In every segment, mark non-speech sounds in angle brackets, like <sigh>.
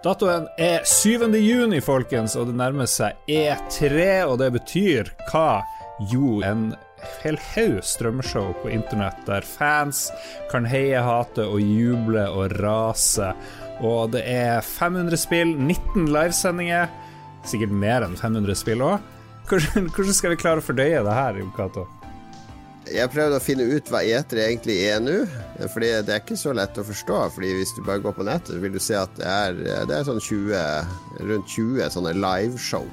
Datoen er 7. juni, folkens, og det nærmer seg E3. Og det betyr hva? Jo, en hel haug strømmeshow på internett der fans kan heie, hate og juble og rase. Og det er 500 spill, 19 livesendinger. Sikkert mer enn 500 spill òg. Hvordan, skal vi klare å fordøye det her, Jon Cato? Jeg prøvde å finne ut hva etere egentlig er nå. Fordi det er ikke så lett å forstå. Fordi Hvis du bare går på nettet, vil du se at det er, det er sånn 20, rundt 20 sånne liveshow.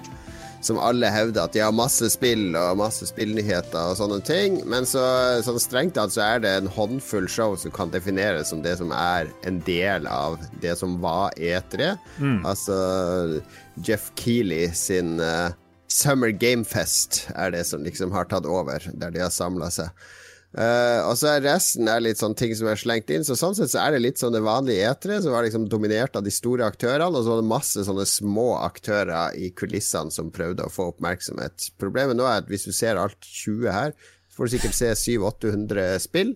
Som alle hevder at de har masse spill og masse spillnyheter og sånne ting. Men så, sånn strengt tatt så er det en håndfull show som kan defineres som det som er en del av det som var E3. Mm. Altså Jeff Keeley sin uh, Summer Game Fest er det som liksom har tatt over, der de har samla seg. Uh, og så er resten er litt sånn ting som er slengt inn. Så sånn sett så er det litt sånn det vanlige etere, som var liksom dominert av de store aktørene, og så var det masse sånne små aktører i kulissene som prøvde å få oppmerksomhet. Problemet nå er at hvis du ser alt 20 her, så får du sikkert se 700-800 spill.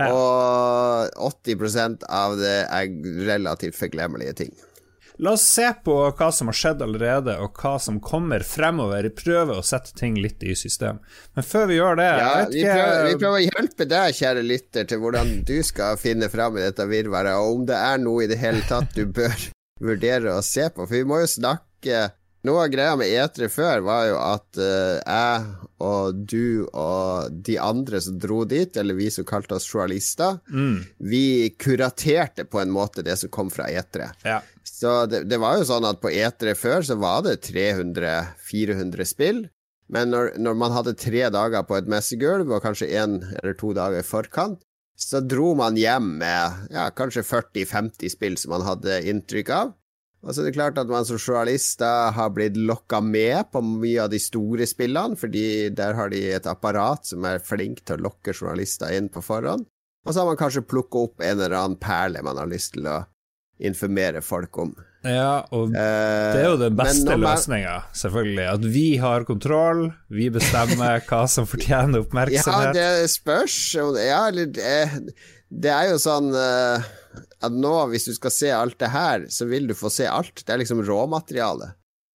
Ja. Og 80% av det er relativt forglemmelige ting. La oss se på hva som har skjedd allerede, og hva som kommer fremover. Prøve å sette ting litt i system. Men før vi gjør det ja, vi, prøver, vi, prøver, å hjelpe deg, kjære lytter, til hvordan du skal finne fram i dette virvaret, og om det er noe i det hele tatt du bør <laughs> vurdere å se på. For vi må jo snakke noe av greia med etere før var jo at uh, jeg og du og de andre som dro dit, eller vi som kalte oss journalister, mm. vi kuraterte på en måte det som kom fra etere. Ja. Så det, det, var jo sånn at på etere før så var det 300-400 spill. Men når, når, man hadde tre dager på et messegulv, og kanskje én eller to dager i forkant, så dro man hjem med ja, kanskje 40-50 spill som man hadde inntrykk av. Og så er det klart at man som journalist har blitt lokka med på mye av de store spillene, fordi der har de et apparat som er flink til å lokke journalister inn på forhånd. Og så har man kanskje plukka opp en eller annen perle man har lyst til å informere folk om. Ja, og det er jo den beste man... løsninga, selvfølgelig. At vi har kontroll, vi bestemmer hva som fortjener <laughs> oppmerksomhet. Ja, det spørs. Ja, det er jo sånn uh, at nå, hvis du skal se alt det her, så vil du få se alt. Det er liksom råmateriale.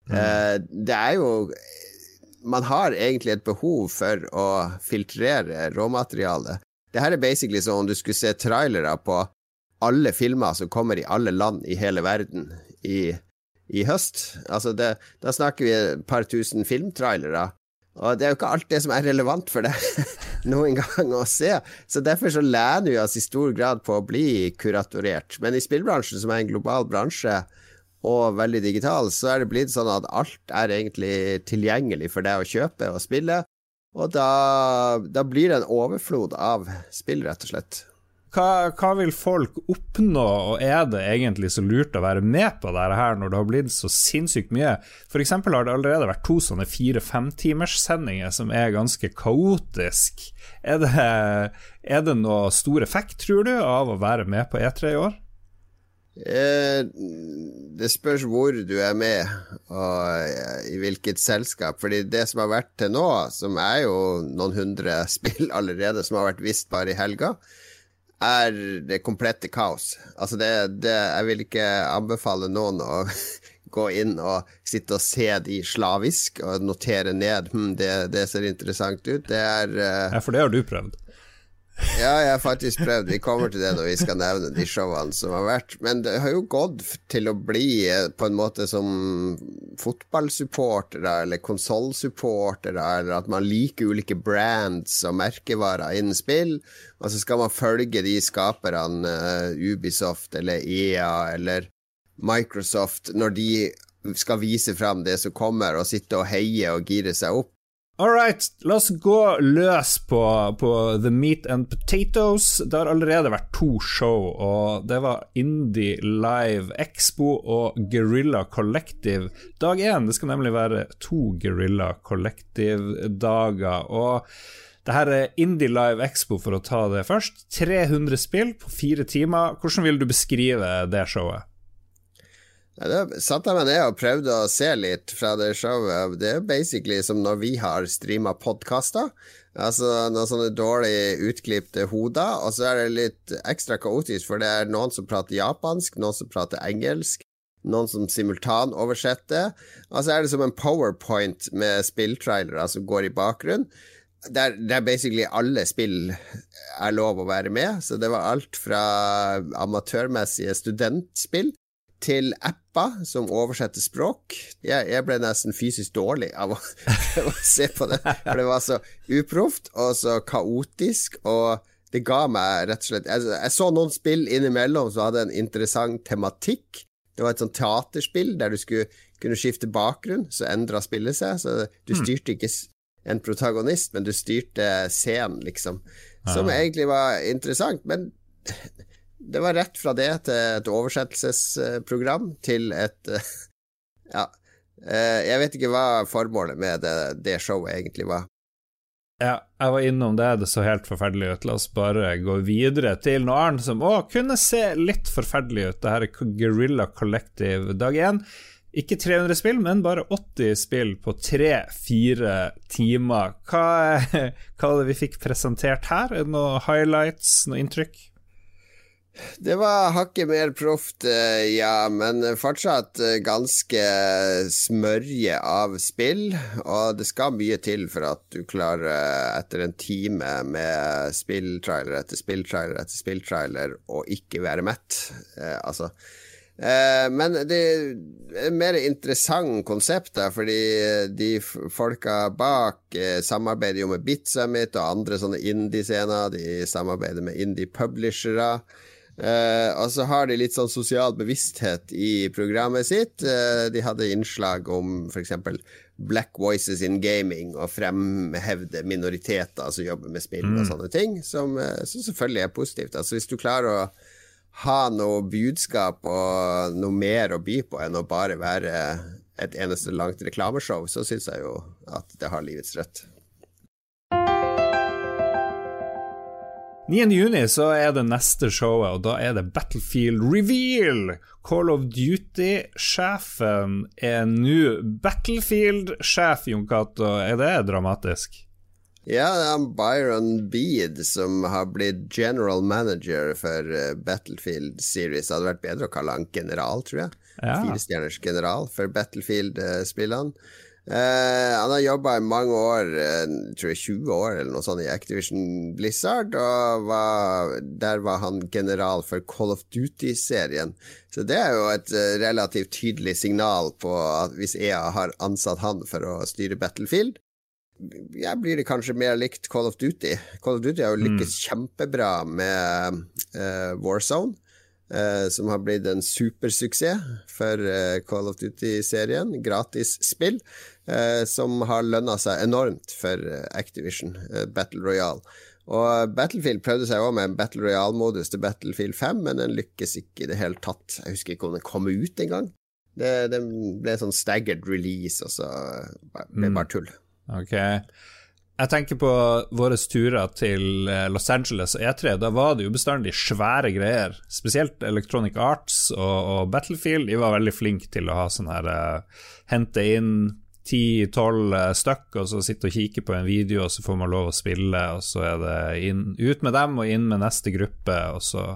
Mm. Uh, det er jo Man har egentlig et behov for å filtrere råmateriale. Det her er basically som om du skulle se trailere på alle filmer som kommer i alle land i hele verden i, i høst. Altså det, da snakker vi et par tusen filmtrailere. Og det er jo ikke alt det som er relevant for deg <laughs> noen gang å se. Så derfor så lener vi oss i stor grad på å bli kuratorert. Men i spillbransjen, som er en global bransje og veldig digital, så er det blitt sånn at alt er egentlig tilgjengelig for deg å kjøpe og spille. Og da, da blir det en overflod av spill, rett og slett. Hva, hva, vil folk oppnå, og er det egentlig så lurt å være med på dette her når det har blitt så sinnssykt mye? F.eks. har det allerede vært to sånne fire-femtimerssendinger som er ganske kaotisk. Er det, er det noe stor effekt, tror du, av å være med på E3 i år? Eh, det spørs hvor du er med, og i hvilket selskap. Fordi det som har vært til nå, som er jo noen hundre spill allerede, som har vært vist bare i helga, er det komplette kaos. Altså det, det, Jeg vil ikke anbefale noen å <laughs> gå inn og sitte og se de slavisk og notere ned hm, det, det ser interessant ut. Det er uh... Ja, for det har du prøvd? Ja, jeg har faktisk prøvd. Vi kommer til det når vi skal nevne de showene som har vært. Men det har jo gått til å bli eh, på en måte som fotballsupportere eller konsollsupportere, eller at man liker ulike brands og merkevarer innen spill, og så skal man følge de skaperne, uh, Ubisoft eller EA eller Microsoft, når de skal vise fram det som kommer, og sitte og heie og gire seg opp. All right, la oss gå løs på, på, The Meat and Potatoes. Det har allerede vært to show, og det var Indie Live Expo og Guerrilla Collective. Dag én, det skal nemlig være to Guerrilla Collective-dager. Og det her er Indie Live Expo, for å ta det først. 300 spill på fire timer. Hvordan vil du beskrive det showet? Ja, da satte jeg meg ned og prøvde å se litt fra det showet. Det er basically som når vi har streama podkaster. Altså noen sånne dårlig utklipte hoder, og så er det litt ekstra kaotisk, for det er noen som prater japansk, noen som prater engelsk, noen som simultanoversetter. Og så er det som en powerpoint med spilltrailere som går i bakgrunnen. Der, der basically alle spill er lov å være med. Så det var alt fra amatørmessige studentspill til apper som oversetter språk. Jeg, jeg ble nesten fysisk dårlig av å, <laughs> å, se på det, for det var så uproft og så kaotisk. Og det ga meg rett og slett Jeg, jeg så noen spill innimellom som hadde en interessant tematikk. Det var et sånt teaterspill der du skulle kunne skifte bakgrunn, så endra spillet seg. Så du hmm. styrte ikke en protagonist, men du styrte scenen, liksom. Som ja. egentlig var interessant. Men <laughs> det var rett fra det til et oversettelsesprogram til et <laughs> Ja. Eh, jeg vet ikke hva formålet med det, det showet egentlig var. Ja, jeg var innom det, det så helt forferdelig ut. La oss bare gå videre til noe annet som å, kunne se litt forferdelig ut. Det her er Guerrilla Collective dag én. Ikke 300 spill, men bare 80 spill på 3-4 timer. Hva, hva er det vi fikk presentert her? Er det noen highlights, noe inntrykk? Det var hakket mer proft, eh, ja, men fortsatt eh, ganske smørje av spill. Og det skal mye til for at du klarer, eh, etter en time med spilltrailer etter spilltrailer etter spilltrailer, å ikke være mett. Eh, altså eh, Men det er et mer interessant konsept, da, fordi de folka bak eh, samarbeider jo med BitSummit og andre sånne indie-scener. De samarbeider med indie-publishere. Uh, og så har de litt sånn sosial bevissthet i programmet sitt. Eh, de hadde innslag om f.eks. Black Voices in Gaming, og fremhevde minoriteter som jobber med spill mm. og sånne ting, som, uh, som, selvfølgelig er positivt. Altså Hvis du klarer å ha noe budskap og noe mer å by på enn å bare være et eneste langt reklameshow, så syns jeg jo at det har livets rødt. 9.6 så er det neste showet, og da er det Battlefield Reveal. Call of Duty-sjefen er nå Battlefield-sjef, Jon Cato. Er det dramatisk? Ja, det er Byron Beed som har blitt general manager for eh, Battlefield Series. Det hadde vært bedre å kalle han general, tror jeg. Ja. Firestjerners general for Battlefield-spillene. Uh, han har jobba i mange år, uh, tror jeg 20 år eller noe sånt, i Activision Blizzard. Og var, der var han general for Call of Duty-serien. Så det er jo et uh, relativt tydelig signal på at hvis EA har ansatt han for å styre Battlefield, ja, blir det kanskje mer likt Call of Duty. Call of Duty har jo lykkes mm. kjempebra med Warzone. Uh, som har blitt en supersuksess for eh, Call of Duty-serien. Gratis spill eh, som har lønna seg enormt for Activision, Battle Royale. Og Battlefield prøvde seg òg med en Battle Royale-modus til Battlefield 5, men den lykkes ikke i det hele tatt. Jeg husker ikke om den kom ut engang. Det, det ble sånn staggered release, og så ble det bare tull. Mm. Okay. Jeg tenker på våre turer til eh, Los Angeles og E3. Da var det jo bestandig svære greier. Spesielt Electronic Arts og, og Battlefield. De var veldig flinke til å ha sånn her uh, Hente inn ti-tolv uh, stykk, og så sitte og kikke på en video, og så får man lov å spille, og så er det inn, ut med dem og inn med neste gruppe, og så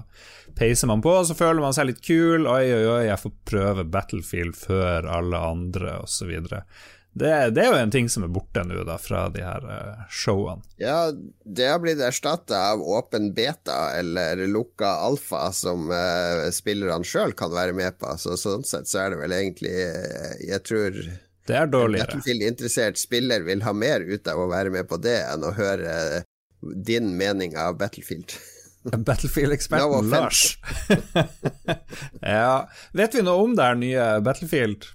peiser man på, og så føler man seg litt kul. Oi, oi, oi, jeg får prøve Battlefield før alle andre, og så videre. Det, det, er jo en ting som er borte nå, da, fra de her uh, showene. Ja, det har blitt erstatta av åpen beta eller lukka alfa, som uh, spillerne sjøl kan være med på. Så sånn sett så er det vel egentlig uh, Jeg tror det er dårligere. En Battlefield-interessert spiller vil ha mer ut av å være med på det enn å høre din mening av Battlefield. <laughs> Battlefield-eksperten Lars. <laughs> ja. Vet vi noe om det her nye Battlefield?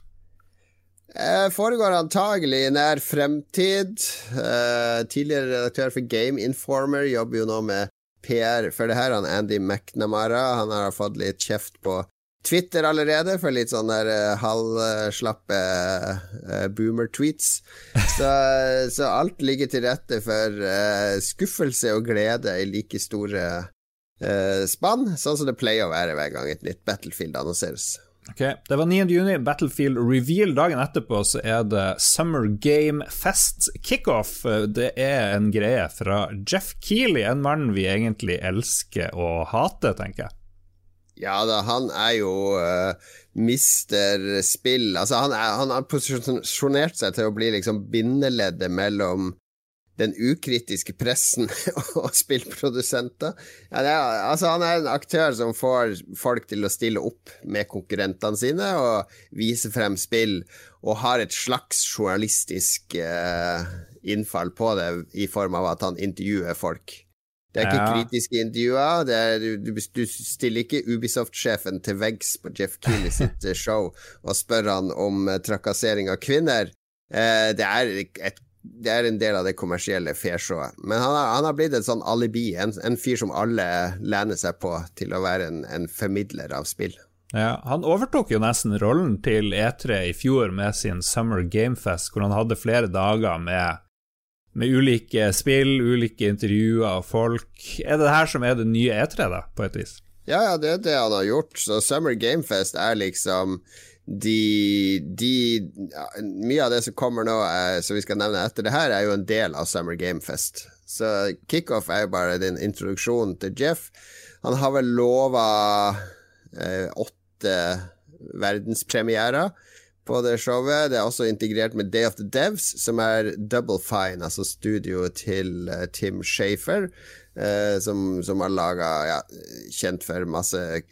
Eh, foregår antagelig i nær fremtid. Eh, tidligere redaktør for Game Informer jobber jo nå med PR for det her. Han Andy McNamara han har fått litt kjeft på Twitter allerede for litt sånn der uh, halvslappe uh, boomer-tweets. Så, så, alt ligger til rette for uh, skuffelse og glede i like store spann, sånn som det pleier å være hver gang et nytt Battlefield annonseres. Ok, Det var 9. juni, Battlefield Reveal. Dagen etterpå så er det Summer Game Fest kickoff. Det er en greie fra Jeff Keeley, en mann vi egentlig elsker og hater, tenker jeg. Ja da, han er jo uh, mister spill Altså, han, er, han, har posisjonert seg til å bli liksom bindeleddet mellom den ukritiske pressen <laughs> og spillprodusenter. Ja, er, altså, han er en aktør som får folk til å stille opp med konkurrentene sine og vise frem spill, og har et slags journalistisk eh, innfall på det i form av at han intervjuer folk. Det er ikke ja. kritiske intervjuer. Er, du, du, stiller ikke Ubisoft-sjefen til veggs på Jeff Keeley sitt <laughs> eh, show og spør han om uh, trakassering av kvinner. Eh, det, er et, det, er en del av det kommersielle fairshowet. Men han har, han har, blitt et sånn alibi, en, en, fyr som alle lener seg på til å være en, en formidler av spill. Ja, Han overtok jo nesten rollen til E3 i fjor med sin Summer Gamefest, hvor han hadde flere dager med med ulike spill, ulike intervjuer og folk. Er det det her som er det nye E3, da, på et vis? Ja, ja, det er det han har gjort. Så Summer Gamefest er liksom de, de ja, Mye av det som kommer nå, er, som vi skal nevne etter det her, er jo en del av Summer Game Fest. Så kickoff er jo bare din introduksjon til Jeff. Han har vel lova eh, åtte verdenspremierer på det showet. Det er også integrert med Day of the Devs, som er Double Fine, altså studioet til uh, Tim Shafer, uh, som, som, har laga ja, Kjent for masse uh,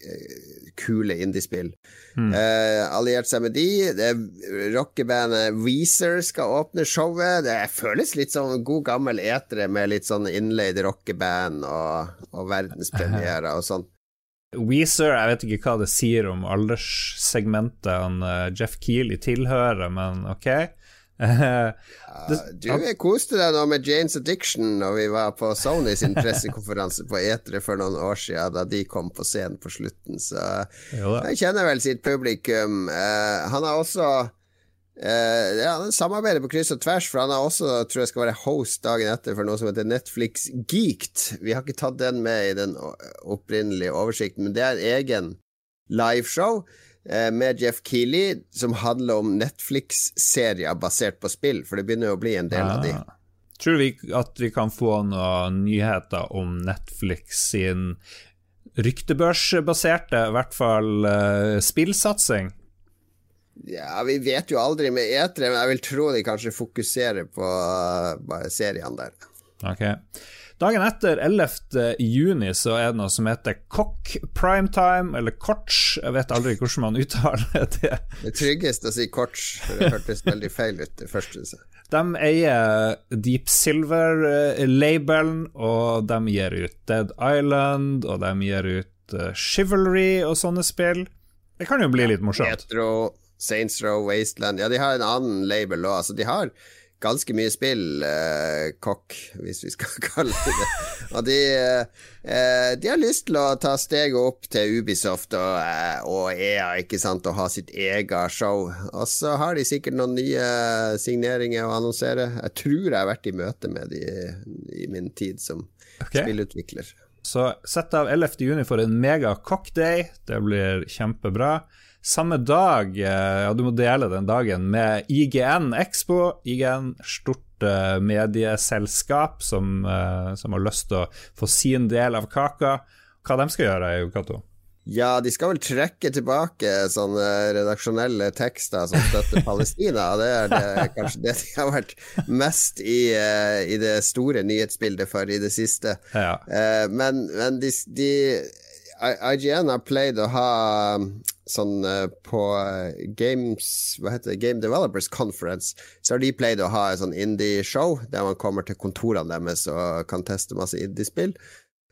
kule indiespill. Mm. alliert seg med de. Det Rockebandet Weezer skal åpne showet. Det føles litt som god gammel etere med litt sånn innleid rockeband og, og verdenspremierer og sånt. Weezer, jeg vet ikke hva det sier om alderssegmentet han uh, Jeff Keeley tilhører, men ok. Det, du koste deg nå med Janes Addiction når vi var på Sony sin pressekonferanse på Etere for noen år siden, da de kom på scenen på slutten, så jeg kjenner vel sitt publikum. Uh, han har også Uh, ja, han samarbeider på kryss og tvers, for han har også, tror jeg skal være host dagen etter for noe som heter Netflix Geeked. Vi har ikke tatt den med i den opprinnelige oversikten, men det er en egen liveshow med Jeff Keeley som handler om Netflix-serier basert på spill, for det begynner å bli en del ja. av de. Ah. Tror vi at vi kan få noen nyheter om Netflix sin ryktebørsbaserte, i hvert fall uh, spillsatsing? Ja, vi vet jo aldri med etere, men jeg vil tro de kanskje fokuserer på bare seriene der. Ok. Dagen etter, 11. juni, så er det noe som heter Cock Primetime, eller Korts. Jeg vet aldri hvordan man uttaler det. Det er tryggest å si Korts, for det hørtes veldig feil ut det første. De eier Deep Silver-labelen, og de gir ut Dead Island, og de gir ut uh, Chivalry og sånne spill. Det kan jo bli litt morsomt. Metro Saints Row, Wasteland Ja, de har en annen label òg. Altså, de har ganske mye spill, eh, kokk, hvis vi skal <laughs> kalle det det. Og de, eh, de, har lyst til å ta steget opp til Ubisoft og, eh, og EA, ikke sant, og ha sitt eget show. Og så har de sikkert noen nye signeringer å annonsere. Jeg tror jeg har vært i møte med de i min tid som okay. spillutvikler. Så sett av 11. juni for en mega cockday. Det blir kjempebra. Samme dag, og ja du må dele den dagen, med IGN Expo. IGN, stort uh, medieselskap som, uh, som, har lyst til å få sin del av kaka. Hva de skal gjøre, Jokato? Ja, de skal vel trekke tilbake sånne redaksjonelle tekster som støtter <laughs> Palestina. Det er det, kanskje det de har vært mest i, i det store nyhetsbildet for i det siste. Ja. men, men de, de IGN har pleid å ha sånn uh, på uh, Games Hva heter det? Game Developers Conference, så har de pleid å ha et sånn indie-show der man kommer til kontorene deres og kan teste masse indie-spill.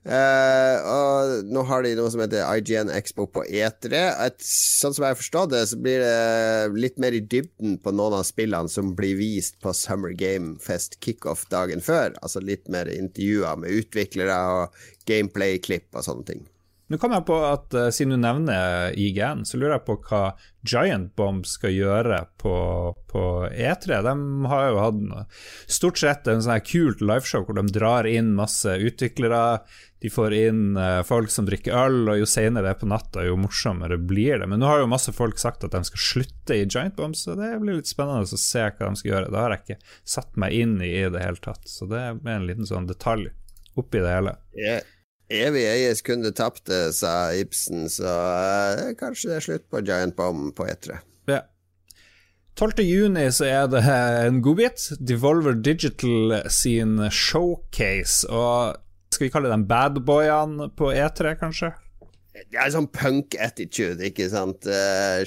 Uh, og nå har de noe som heter IGN Expo på E3. Et, sånn som jeg har forstått det, så blir det litt mer i dybden på noen av spillene som blir vist på Summer Game Fest kickoff dagen før. Altså litt mer intervjuer med utviklere og gameplay-klipp og sånne ting. Nå kom jeg på at uh, Siden du nevner IGN, så lurer jeg på hva Giant Bomb skal gjøre på, på E3. De har jo hatt stort sett en sånn her kult liveshow hvor de drar inn masse utviklere. De får inn uh, folk som drikker øl, og jo senere det er på natta, jo morsommere blir det. Men nå har jo masse folk sagt at de skal slutte i Giant Bomb, så det blir litt spennende å se hva de skal gjøre. Det har jeg ikke satt meg inn i i det hele tatt, så det er en liten sånn detalj oppi det hele. Yeah Evig eies kunde tapte, sa Ibsen, så uh, kanskje det er slutt på Giant Bomb på E3. Ja. 12. juni så er det en godbit. Devolver Digital sin showcase. Og skal vi kalle dem badboyene på E3, kanskje? Det er sånn punk-attitude, ikke sant. Eh,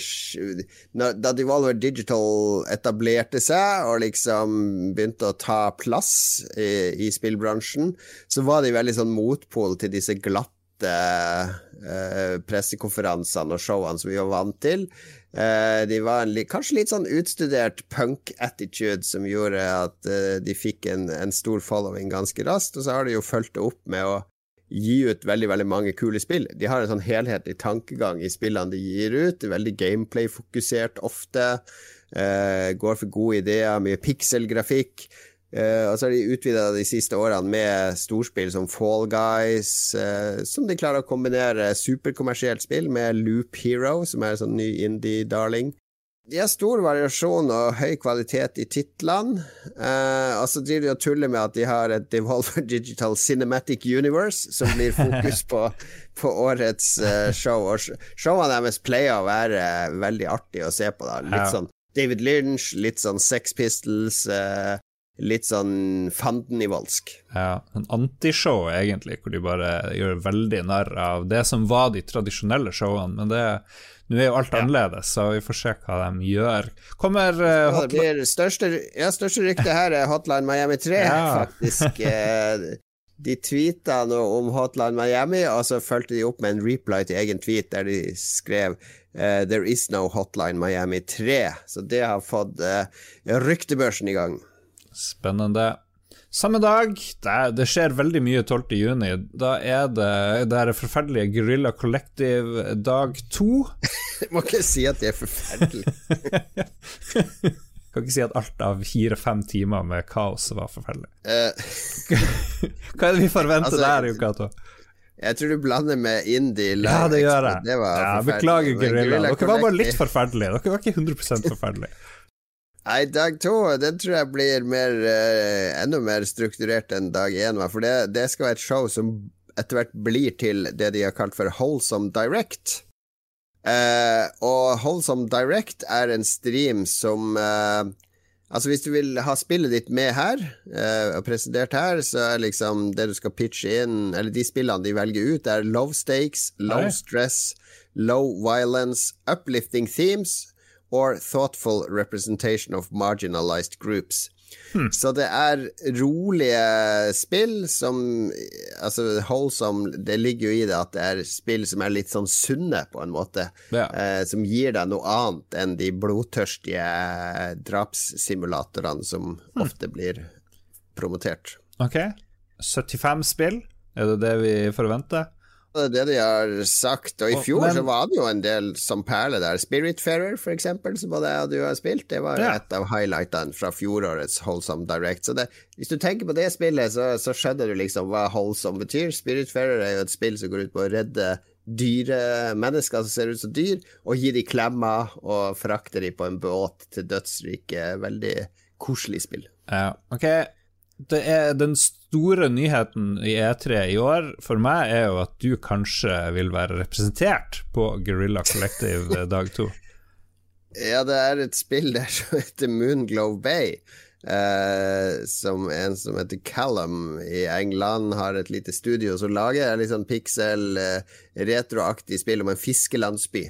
da Devolver Digital etablerte seg og liksom begynte å ta plass i, i spillbransjen, så var de veldig sånn motpol til disse glatte eh, pressekonferansene og showene som vi var vant til. Eh, de var en, kanskje litt sånn utstudert punk-attitude som gjorde at de fikk en, en, stor following ganske raskt, og så har de jo fulgt det opp med å gi ut veldig veldig mange kule spill. De har en sånn helhetlig tankegang i spillene de gir ut. Veldig gameplay-fokusert ofte. Uh, går for gode ideer, mye pikselgrafikk. Uh, og så har de utvida de siste årene med storspill som Fall Guys, uh, som de klarer å kombinere superkommersielt spill med Loop Hero, som er en sånn ny indie-darling. De har stor variasjon og høy kvalitet i titlene. Eh, og så driver de og tuller med at de har et Devolver <laughs> Digital Cinematic Universe, som blir fokus på, <laughs> på årets eh, show. Og showene deres pleier å være eh, veldig artig å se på. Da. Litt sånn David Lynch, litt sånn Sex Pistols. Litt sånn fandenivoldsk. Ja, en antishow, egentlig, hvor de bare gjør veldig narr av det som var de tradisjonelle showene. Men det nå er jo alt annerledes, så vi får se hva de gjør. Kommer uh, det blir største, ja, største rykte her er Hotline Miami 3, ja. faktisk. Eh, de tweeta noe om Hotline Miami, og så fulgte de opp med en reply til egen tweet der de skrev uh, 'There is no Hotline Miami 3'. Så det har fått ryktebørsen i gang. Spennende. Samme dag, det, det, skjer veldig mye 12.6. Da er det det er forferdelige Guerrilla Collective dag to. Jeg <laughs> må ikke si at det er forferdelig. <laughs> kan ikke si at alt av fire-fem timer med kaos var forferdelig. Uh, <laughs> Hva er det vi forventer altså, der, Yokato? Jeg tror du blander med indie. Ja, det gjør jeg. Det ja, beklager, Guerrilla. Dere var bare litt forferdelige. Dere var ikke 100 forferdelige. Nei, dag to den tror jeg blir mer, eh, enda mer strukturert enn dag én. For det, det, skal være et show som etter hvert blir til det de har kalt for Wholesome Direct. Eh, og Wholesome Direct er en stream som eh, Altså Hvis du vil ha spillet ditt med her, uh, og presentert her, så er liksom det du skal pitche inn Eller de spillene de velger ut, er low stakes, low stress, low violence, uplifting themes or thoughtful representation of marginalized groups. Hmm. Så det er rolige spill som Altså, Wholesome Det ligger jo i det at det er spill som er litt sånn sunne, på en måte. Ja. Eh, som gir deg noe annet enn de blodtørstige drapssimulatorene som hmm. ofte blir promotert. Ok. 75 spill, er det det vi forventer? Det er det de har sagt. Og i fjor Men, så var det jo en del som perler der. Spiritfarer, for eksempel, som var det du har spilt, det var ja. et av highlightene fra fjorårets Holdsome Direct. Så det, hvis du tenker på det spillet, så, så skjønner du liksom hva Holdsome betyr. Spiritfarer er jo et spill som går ut på å redde dyre mennesker som ser ut som dyr, og gi dem klemmer og frakte dem på en båt til dødsriket. Veldig koselig spill. Ja, ok det er den store nyheten i E3 i år for meg er jo at du kanskje vil være representert på Guerrilla Collective dag to. <laughs> Ja, det er et spill der som heter Moonglow Bay. Eh, som en som heter Callum i England har et lite studio som lager litt sånn pixel, eh, retroaktig spill om en fiskelandsby.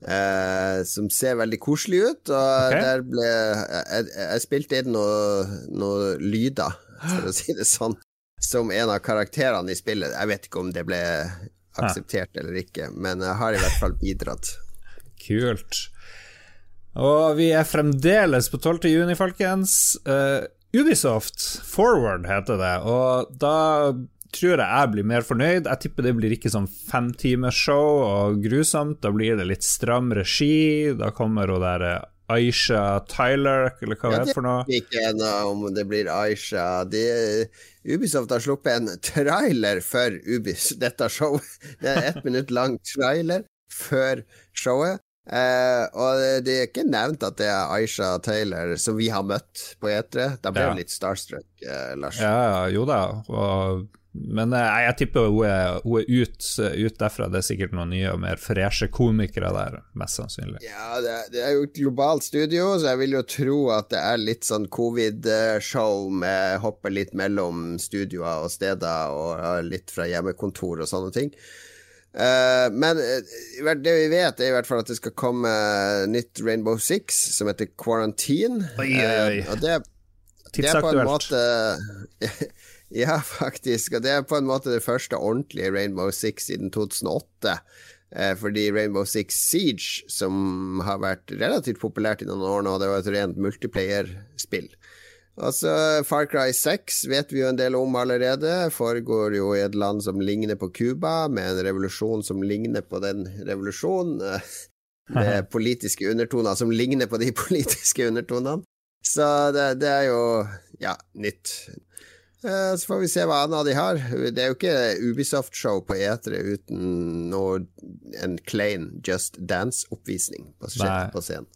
Eh, som ser veldig koselig ut. Og okay. der ble Jeg, jeg spilte inn noen noe lyder, for å si det sånn, som en av karakterene i spillet. Jeg vet ikke om det ble akseptert eller ikke, men jeg har i hvert fall bidratt. Kult. Og vi er fremdeles på 12. juni, folkens. Uh, Ubisoft Forward heter det, og da tror jeg jeg blir mer fornøyd. Jeg tipper det blir ikke sånn femtimersshow og grusomt. Da blir det litt stram regi. Da kommer hun der eh, Aisha Tyler, eller hva ja, det er for noe. Ikke ennå om det blir Aisha. De, Ubisoft har sluppet en trailer for Ubis, dette showet. Det er ett minutt lang trailer før showet. Eh, og det er ikke nevnt at det er Aisha Taylor som vi har møtt på E3. Da ble ja. litt starstruck, eh, Lars. Ja, jo da. Og Men jeg, jeg tipper hun er, hun er ut, ut, derfra. Det er sikkert noen nye og mer freshe komikere der, mest sannsynlig. Ja, det, det, er jo et globalt studio, så jeg vil jo tro at det er litt sånn covid-show med hoppe litt mellom studioer og steder, og litt fra hjemmekontor og sånne ting. Uh, men uh, det vi vet, er i hvert fall at det skal komme nytt Rainbow Six som heter Quarantine. Oi, oi, oi. Uh, og det, det er på en måte <laughs> Ja, <laughs> faktisk. Og det er på en måte det første ordentlige Rainbow Six siden 2008. Eh, fordi Rainbow Six Siege, som har vært relativt populært i noen år nå, det var et rent multiplayer-spill. Altså, Far Cry 6 vet vi jo en del om allerede. Foregår jo i et land som ligner på Cuba, med en revolusjon som ligner på den revolusjonen. <laughs> Med <laughs> politiske undertoner som ligner på de politiske undertonene. Så det, det er jo ja, nytt. Eh, så får vi se hva annet de har. Det er jo ikke Ubisoft-show på E3 uten noe, en klein Just Dance-oppvisning på, på, scenen.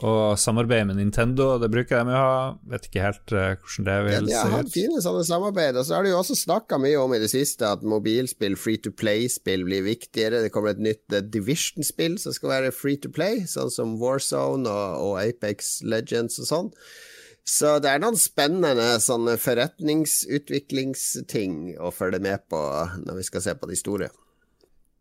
Og samarbeid med Nintendo, det bruker de å ha. Vet ikke helt uh, hvordan det vil ja, de har hatt fine sånne samarbeid. Og så har de jo også snakka mye om i det siste at mobilspill, free to play-spill, blir viktigere. Det kommer et nytt Division-spill som skal være free to play, sånn som Warzone og, og Apex Legends og sånn. Så det er noen spennende sånne forretningsutviklingsting å følge med på når vi skal se på de store.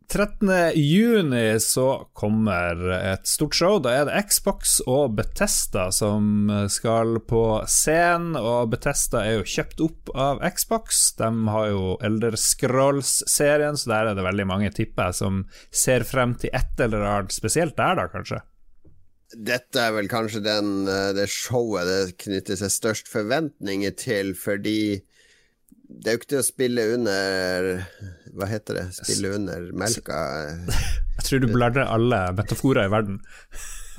13.6 så kommer et stort show. Da er det Xbox og Betesta som skal på scenen. Og Betesta er jo kjøpt opp av Xbox. De har jo Elder Scrolls-serien, så der er det veldig mange, tipper som ser frem til et eller annet spesielt der, da, kanskje? Dette er vel kanskje den, eh, det showet det knytter seg størst forventninger til, fordi det er jo ikke til å spille under Hva heter det? Spille under melka Jeg tror du blader alle metaforer i verden.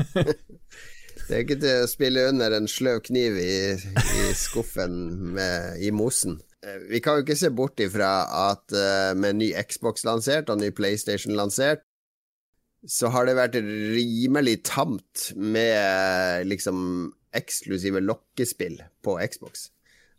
<laughs> det er ikke til å spille under en sløv kniv i, i skuffen med, i mosen. Eh, vi kan jo ikke se bort ifra at med ny Xbox lansert og ny PlayStation lansert, så har det vært rimelig tamt med liksom eksklusive lokkespill på Xbox.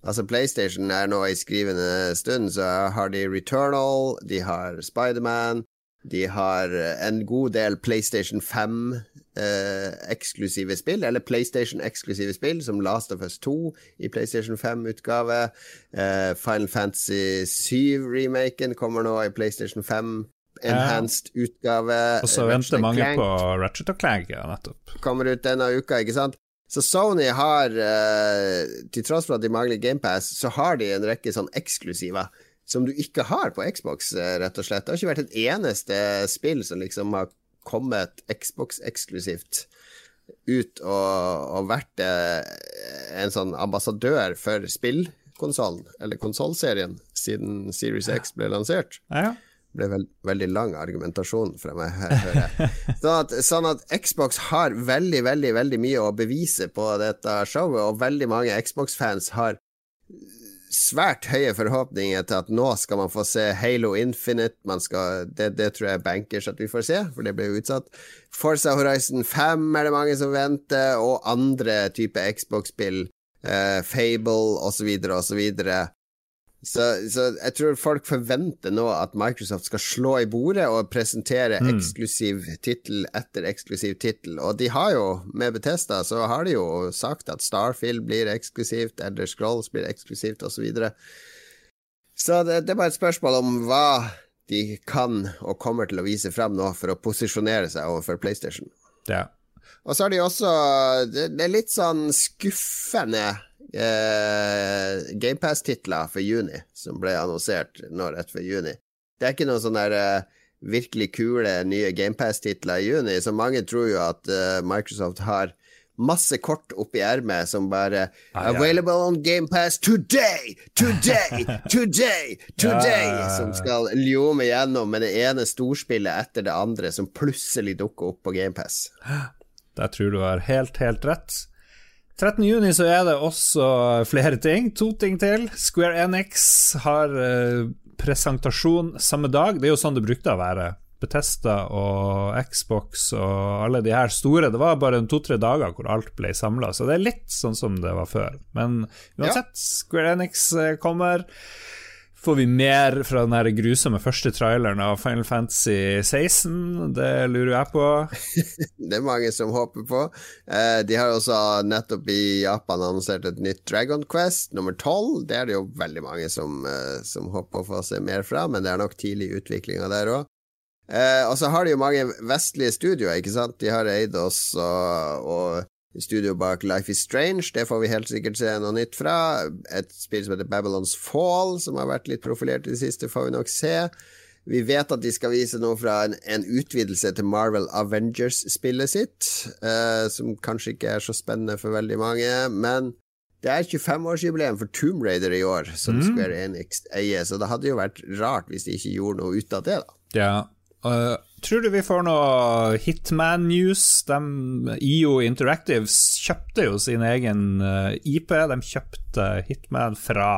Altså PlayStation er nå i skrivende stund, så har de Returnal, de har Spiderman, de har en god del PlayStation 5 eh, spill, eller PlayStation-eksklusive spill, som Last of Us 2 i PlayStation 5-utgave. Eh, Final Fantasy 7-remaken kommer nå i PlayStation 5 enhanced ja. utgave. Og så venter mange Clank. på Ratchet og Clank, ja, nettopp. Kommer ut denne uka, ikke sant? Så Sony har, uh, til tross for at de mangler GamePass, så har de en rekke sånn eksklusiver som du ikke har på Xbox, uh, rett og slett. Det har ikke vært et eneste spill som liksom har kommet Xbox-eksklusivt ut og, og vært uh, en sånn ambassadør for spillkonsollen, eller konsollserien, siden Series X ble lansert. Ja, ja ble veld, veldig lang argumentasjon fra meg her, hører jeg. <laughs> Sånn at, sånn at, Xbox har veldig, veldig, veldig mye å bevise på dette showet, og veldig mange Xbox-fans har svært høye forhåpninger til at nå skal man få se Halo Infinite. Skal, det, det, tror jeg er bankers at vi får se, for det ble jo utsatt. Forza Horizon 5 er det mange som venter, og andre typer Xbox-spill. Uh, Fable osv. osv. Så, så, jeg tror folk forventer nå at Microsoft skal slå i bordet og presentere mm. eksklusiv tittel etter eksklusiv tittel. Og de har jo, med Betesta, så har de jo sagt at Starfield blir eksklusivt, Elder Scrolls blir eksklusivt, osv. Så, videre. så det, det er bare et spørsmål om hva de kan og kommer til å vise frem nå for å posisjonere seg overfor PlayStation. Ja. Og så har de også Det, er litt sånn skuffende eh, GamePass-titler for juni, som ble annonsert nå rett før juni. Det er ikke noen sånne der, eh, virkelig kule nye GamePass-titler i juni, så mange tror jo at eh, Microsoft har masse kort oppi ermet som bare ah, ja. 'Available on GamePass today! Today! <laughs> Today! Today!' ja, som skal ljome gjennom med det ene storspillet etter det andre som plutselig dukker opp på GamePass. Der tror du har helt, helt rett. 13.6 så er det også flere ting. To ting til. Square Enix har uh, presentasjon samme dag. Det er jo sånn det brukte å være. Betesta og Xbox og alle de her store. Det var bare to-tre dager hvor alt ble samla, så det er litt sånn som det var før. Men uansett, ja. Square Enix eh, kommer. Får vi mer fra den her grusomme første traileren av Final Fantasy 16? Det lurer jeg på. <laughs> det er mange som håper på. Eh, de har også nettopp i Japan annonsert et nytt Dragon Quest, nummer 12. Det er det jo veldig mange som, eh, som håper å få se mer fra, men det er nok tidlig utviklinga der òg. Eh, og så har de jo mange vestlige studioer, ikke sant. De har Eidos og, og studio bak Life is Strange. Det får vi helt sikkert se noe nytt fra. Et spill som heter Babylons Fall, som har vært litt profilert i det siste, får vi nok se. Vi vet at de skal vise noe fra en, en utvidelse til Marvel Avengers-spillet sitt, eh, som kanskje ikke er så spennende for veldig mange. Men det er 25-årsjubileum for Tomb Raider i år, som mm. Square Enix eier, så det hadde jo vært rart hvis de ikke gjorde noe ut av det, da. Ja, Uh, tror du vi får noe Hitman-news? IO Interactives kjøpte jo sin egen eh, IP. De kjøpte Hitman fra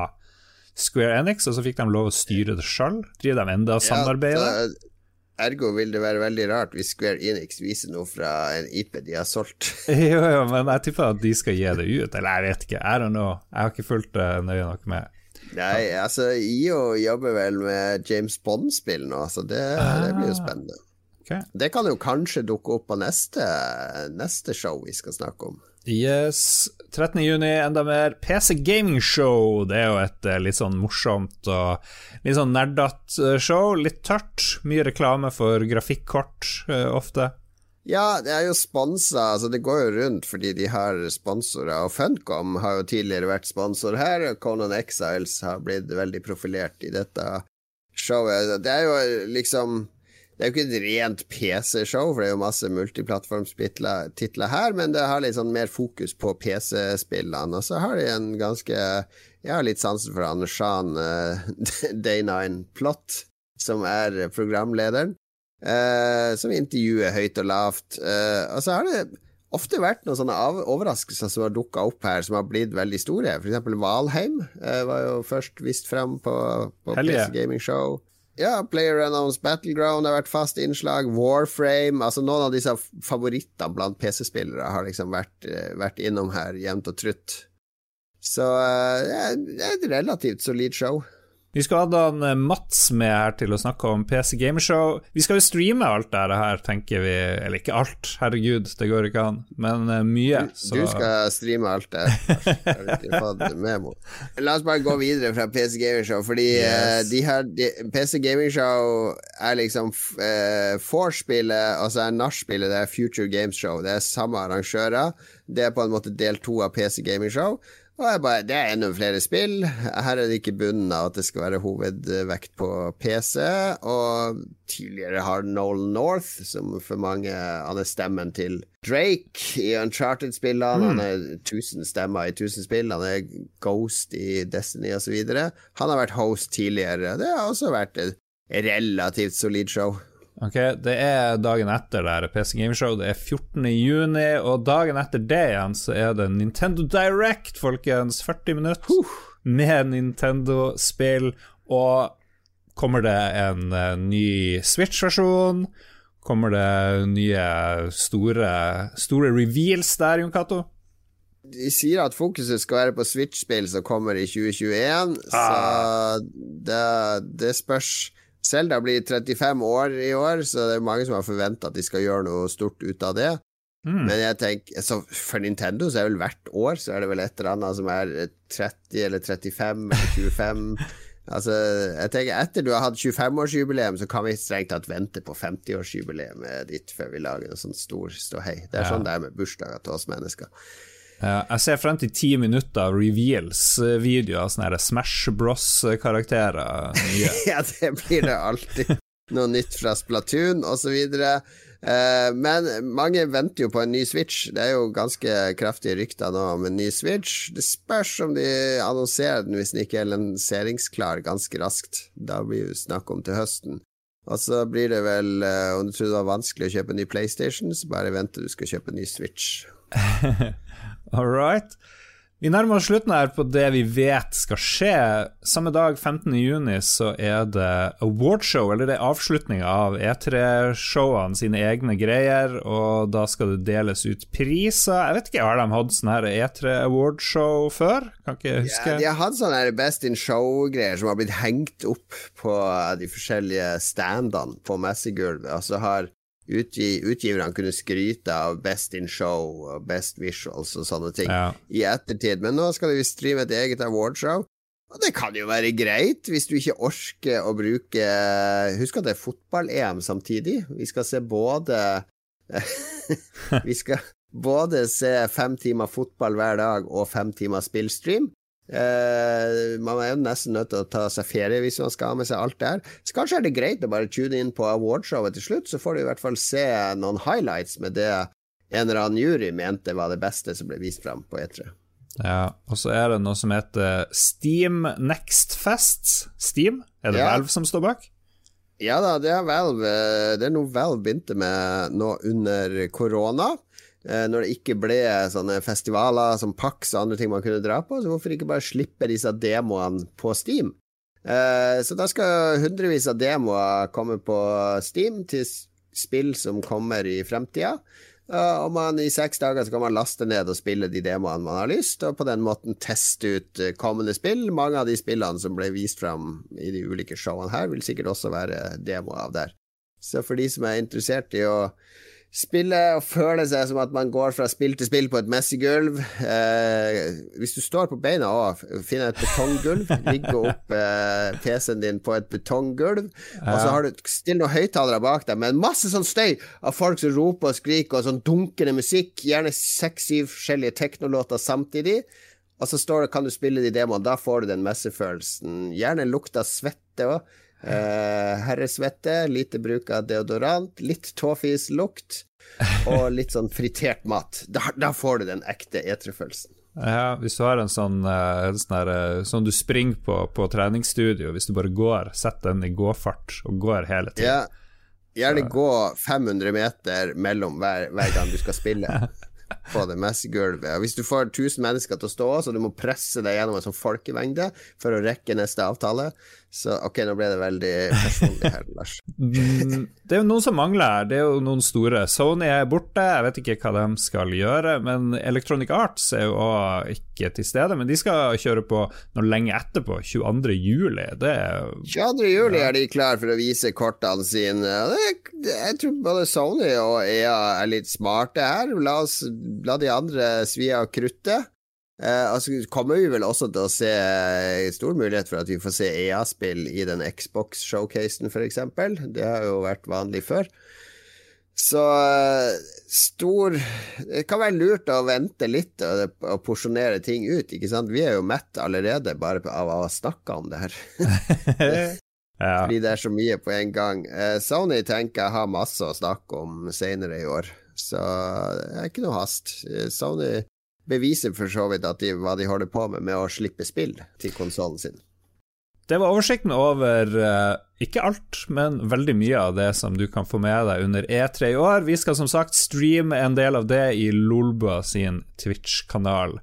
Square Enix, og så fikk de lov å styre det sjøl. Driver de enda samarbeidet? Ja, Ergo vil det være veldig rart hvis Square Enix viser noe fra en IP de har solgt. <laughs> jo, jo, men jeg tipper at de skal gi det ut, eller jeg vet ikke. I don't know. Jeg har ikke fulgt det nøye nok med. Nei, altså IO jobber vel med James Bond-spill nå, så det, det, blir jo ah. spennende. Okay. Det kan jo kanskje dukke opp på neste, neste show vi skal snakke om. Yes. 13. juni, enda mer PC Gaming Show. Det er jo et eh, litt sånn morsomt og litt sånn nerdete show. Litt tørt. Mye reklame for grafikkort uh, ofte. Ja, det er jo sponsa, altså det går jo rundt fordi de har sponsorer. Og Funcom har jo tidligere vært sponsor her, og Conan Exiles har blitt veldig profilert i dette showet. Det er jo liksom Det er jo ikke et rent PC-show, for det er jo masse multiplattformstitler her, men det har litt sånn mer fokus på PC-spillene. Og så har de en ganske Jeg har litt sansen for han Shan uh, <laughs> Day9 Plot, som er programlederen. Uh, som intervjuer høyt og lavt. Uh, og så har det ofte vært noen sånne overraskelser som har dukka opp her, som har blitt veldig store. For eksempel Valheim uh, var jo først vist fram på, på PC Gaming Show. Ja, Player Unknowns Battleground har vært fast innslag. Warframe Altså noen av disse favorittene blant PC-spillere har liksom vært, vært, innom her jevnt og trutt. Så det er et relativt solid show. Vi skal ha da eh, Mats med her til å snakke om PC Gameshow. Vi skal jo streame alt det her, tenker vi. Eller ikke alt, herregud, det går ikke an. Men uh, mye. Så. Du skal streame alt det. <laughs> La oss bare gå videre fra PC Gameshow, fordi eh, yes. de her de, PC Gameshow er liksom uh, vorspielet, og så er nachspielet det er Future Games Show. Det er samme arrangører. Det er på en måte del to av PC Gaming Show. Og bare, Det er enda flere spill. Her er det ikke bunnen av at det skal være hovedvekt på PC. Og tidligere har Nolan North, som for mange Han er stemmen til Drake i Uncharted-spillene. Mm. Han er tusen stemmer i tusen spill. Han er Ghost i Destiny osv. Han har vært host tidligere. Det har også vært et relativt solid show. Ok, Det er dagen etter det PC Gameshow. Det er 14. juni, og dagen etter det igjen så er det Nintendo Direct, folkens. 40 minutter med Nintendo-spill. Og kommer det en uh, ny Switch-versjon? Kommer det nye store, store reveals der, Jon Cato? De sier at fokuset skal være på Switch-spill som kommer i 2021, ah. så det, det spørs Selda blir 35 år i år, så det er mange som har forventa at de skal gjøre noe stort ut av det. Mm. Men jeg tenker, så for Nintendo så er det vel hvert år så er det vel et eller annet som er 30 eller 35 eller 25. <laughs> altså, jeg tenker Etter du har hatt 25-årsjubileum, så kan vi strengt tatt vente på 50-årsjubileet ditt før vi lager en sånn stor ståhei. Det er ja. sånn det er med bursdager til oss mennesker. Jeg ser frem til ti minutter av reveals-videoer, sånne Smash Bros-karakterer. <laughs> ja, det blir det alltid. Noe nytt fra Splatoon osv. Eh, men mange venter jo på en ny Switch. Det er jo ganske kraftige rykter nå om en ny Switch. Det spørs om de annonserer den hvis den ikke er lanseringsklar ganske raskt. Da blir det snakk om til høsten. Og så blir det vel, eh, om du trodde det var vanskelig å kjøpe en ny PlayStation, så bare vent til du skal kjøpe en ny Switch. <laughs> <laughs> All right. Vi nærmer oss slutten her på det vi vet skal skje. Samme dag, 15.6, så er det awardshow, eller det er avslutninga av E3-showene sine egne greier, og da skal det deles ut priser. Jeg vet ikke, har de hatt sånn her E3 awardshow før? Kan ikke huske. Ja, de har hatt sånne Best in Show-greier som har blitt hengt opp på de forskjellige standene på messegulvet, og så har Utgi, utgiverne kunne skryte av Best in Show og Best Visuals og sånne ting Ja. i ettertid, men nå skal vi streame et eget awardshow. Og det kan jo være greit, hvis du ikke orker å bruke Husk at det er fotball-EM samtidig. Vi skal se både <laughs> Vi skal både se fem timer fotball hver dag og fem timer spillstream. Eh, man er jo nesten nødt til å ta seg ferie hvis man skal ha med seg alt det her. Så kanskje er det greit å bare tune inn på awardshowet til slutt, så får du i hvert fall se noen highlights med det en eller annen jury mente var det beste som ble vist fram på E3. Ja, og så er det noe som heter Steam Next Fest. Steam? Er det Ja. Valve som står bak? Ja da, det er Valve Det er noe Valve begynte med nå under korona. Eh, Når det ikke ble sånne festivaler som Pax og andre ting man kunne dra på, så hvorfor ikke bare slippe disse demoene på Steam? Eh, Så da skal hundrevis av demoer komme på Steam til spill som kommer i fremtida. Eh, Og man, i seks dager så kan man laste ned og spille de demoene man har lyst, og på den måten teste ut kommende spill. Mange av de spillene som ble vist fram i de ulike showene her, vil sikkert også være demoer av der. Så for de som er interessert i å spille og føle seg som at man går fra spill til spill på et messegulv eh, Hvis du står på beina og finner et betonggulv, <laughs> ligger opp eh, PC-en din på et betonggulv, og så har du still noen høyttalere bak deg med masse sånn støy av folk som roper og skriker, og sånn dunkende musikk, gjerne seks-syv forskjellige teknolåter samtidig. Og så står det, kan du spille de demoene, da får du den messefølelsen. Gjerne lukta svette òg. Eh, herresvette, lite bruk av deodorant, litt tåfislukt og litt sånn fritert mat. Da, da får du den ekte E3-følelsen. Ja, hvis du har en sånn, eh, en sånn eh, sånn du springer på på treningsstudio, hvis du bare går, sett den i gåfart og går hele tiden. Ja, gjerne gå 500 meter mellom hver, hver gang du skal spille. <laughs> På det messegulvet. Hvis du får 1000 mennesker til å stå, så du må presse deg gjennom en sånn folkemengde for å rekke neste avtale Så ok, nå ble det veldig personlig her, <laughs> Lars. Mm, Det er jo noen som mangler her. Det er jo noen store. Sony er borte, jeg vet ikke hva de skal gjøre. Men Electronic Arts er jo også ikke til stede. Men de skal kjøre på noe lenge etterpå, 22. juli. Det er 22. juli er de klar for å vise kortene sine. Jeg tror både Sony og EA er litt smarte her. La, oss, la de andre svi av kruttet. Eh, altså kommer vi vel også til å se eh, stor mulighet for at vi får se EA-spill i den Xbox-showcasen, f.eks. Det har jo vært vanlig før. Så eh, stor Det kan være lurt å vente litt og, og porsjonere ting ut, ikke sant. Vi er jo mett allerede bare av å snakke om det her. <laughs> ja. Fordi det er så mye på en gang. Eh, Sony tenker jeg har masse å snakke om senere i år, så det er ikke noe hast. Sony beviser for så vidt de, hva de holder på med med å slippe spill til konsollen sin. Det var oversikten over eh, ikke alt, men veldig mye av det som du kan få med deg under E3 i år. Vi skal som sagt streame en del av det i Lolbua sin Twitch-kanal.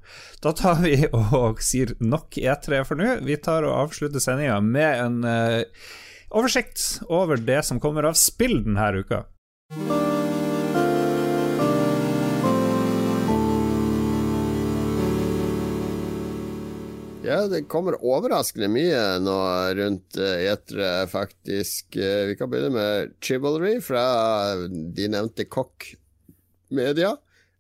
Da tar vi og sier nok E3 for nå. Vi tar og avslutter sendinga med en eh, oversikt over det som kommer av spill denne uka. Ja, det kommer overraskende mye nå rundt gjetere, faktisk. Eh, Vi kan begynne med Chivalry fra de nevnte Kokk Media.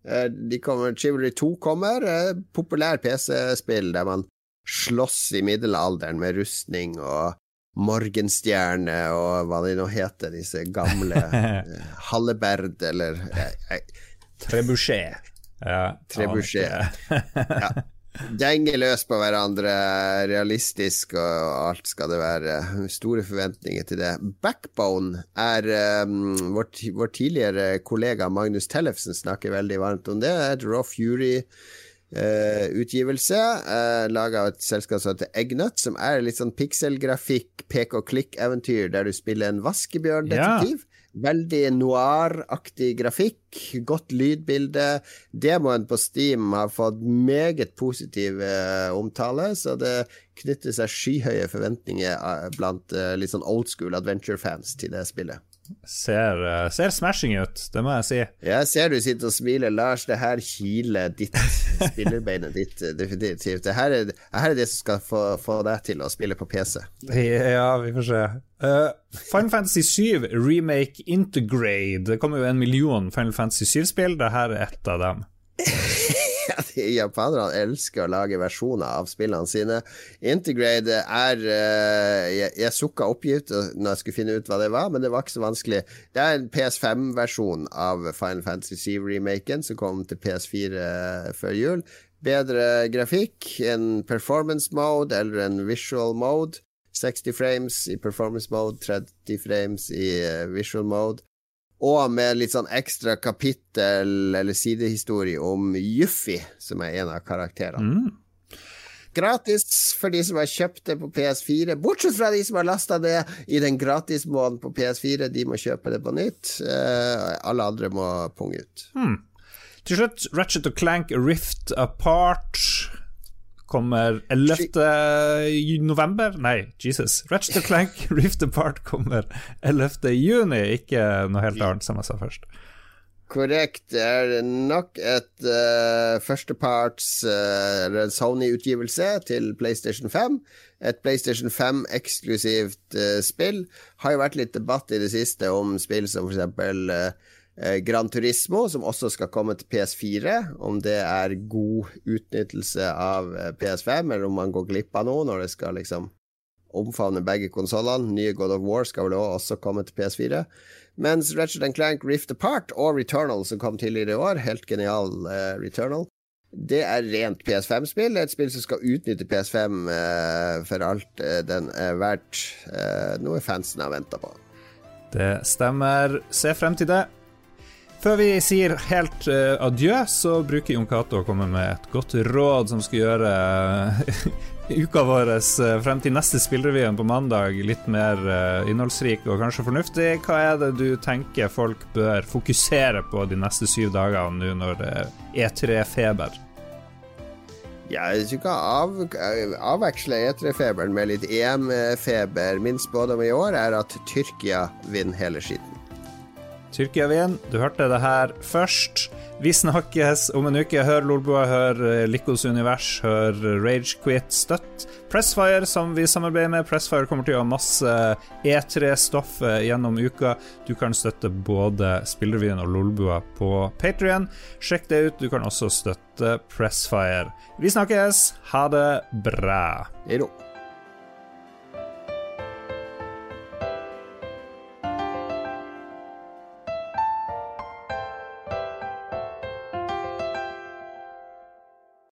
Eh, De kommer, Chivalry 2 kommer. eh, Populær PC-spill der man slåss i middelalderen med rustning og morgenstjerne og hva de nå heter, disse gamle <laughs> eh, Halleberd eller eh, eh, Trebuchet. Ja, Trebuchet. Ja. Denger løs på hverandre, realistisk og alt skal det være. Store forventninger til det. Backbone er um, vår, vår tidligere kollega Magnus Tellefsen snakker veldig varmt om det. Et Raw Fury-utgivelse uh, laga av et selskap som heter Eggnut, som er litt sånn pikselgrafikk, pek og klikk-eventyr der du spiller en vaskebjørndetektiv. Veldig noir-aktig grafikk, godt lydbilde. Demoen på Steam har fått meget positiv uh, omtale, så det knytter seg skyhøye forventninger uh, blant uh, litt sånn old school adventure-fans til det spillet. Ser, ser, smashing ut, det må jeg si. Jeg ser du sitter og smiler, Lars. Det her kiler ditt spillerbeinet ditt definitivt. Det her, er, det her er det som skal få, få, deg til å spille på PC. Ja, vi får se. Uh, Final Fantasy 7 Remake Integrade. Det kommer jo en million Final Fantasy 7-spill. Det her er ett av dem. <laughs> <laughs> Japanerne elsker å lage versjoner av spillene sine. Intergrade er uh, Jeg, jeg sukka oppgitt når jeg skulle finne ut hva det var, men det var ikke så vanskelig. Det er en PS5-versjon av Final Fantasy 7-remaken som kom til PS4 før jul. Bedre grafikk, en performance mode eller en visual mode. 60 frames i performance mode, 30 frames i uh, visual mode. Og med litt sånn ekstra kapittel eller sidehistorie om Juffi, som er en av karakterene. Mm. Gratis for de som har kjøpt det på PS4, bortsett fra de som har lasta det i den gratismåneden på PS4. De må kjøpe det på nytt. Uh, alle andre må punge ut. Mm. Til slutt, Ratchet og Clank Rift Apart kommer 11. november. Nei, Jesus. Ratchet Clank <laughs> Rift Apart kommer 11. juni, ikke noe helt annet, som jeg sa først. Korrekt. Det er nok et uh, førsteparts uh, Sony-utgivelse til PlayStation 5. Et PlayStation 5-eksklusivt uh, spill. Har jo vært litt debatt i det siste om spill som eksempel uh, Eh, Gran Turismo, som også skal komme til PS4. Om det er god utnyttelse av eh, PS5, eller om man går glipp av noe når det skal liksom omfavne begge konsollene. Nye God of War skal vel også komme til PS4. Mens Ratchet Clank Rift Apart og Returnal, som kom tidligere i år, helt genial uh, Returnal, det er rent PS5-spill. Det er et spill som skal utnytte PS5 uh, for alt uh, den er verdt. noe fansen har venta på. Det stemmer. Se frem til det. Før vi sier helt uh, adjø, så bruker Jon Cato å komme med et godt råd som skal gjøre uh, <laughs> uka vår uh, frem til neste spillrevyen på mandag litt mer innholdsrik og kanskje fornuftig. Hva er det du tenker folk bør fokusere på de neste syv dagene nå når det er E3-feber? Ja, jeg kan av, avveksle E3-feberen med litt EM-feber. Min spådom i år er at Tyrkia vinner hele skitten. Tyrkia-vin. Du hørte det her først. Vi snakkes om en uke. Hør Lolbua, hør eh, Likos univers, hør Ragequit. Støtt Pressfire, som vi samarbeider med. Pressfire kommer til å ha masse E3-stoff eh, gjennom uka. Du kan støtte både Spillrevyen og Lolbua på Patrion. Sjekk det ut. Du kan også støtte Pressfire. Vi snakkes. Ha det bra. Hei då.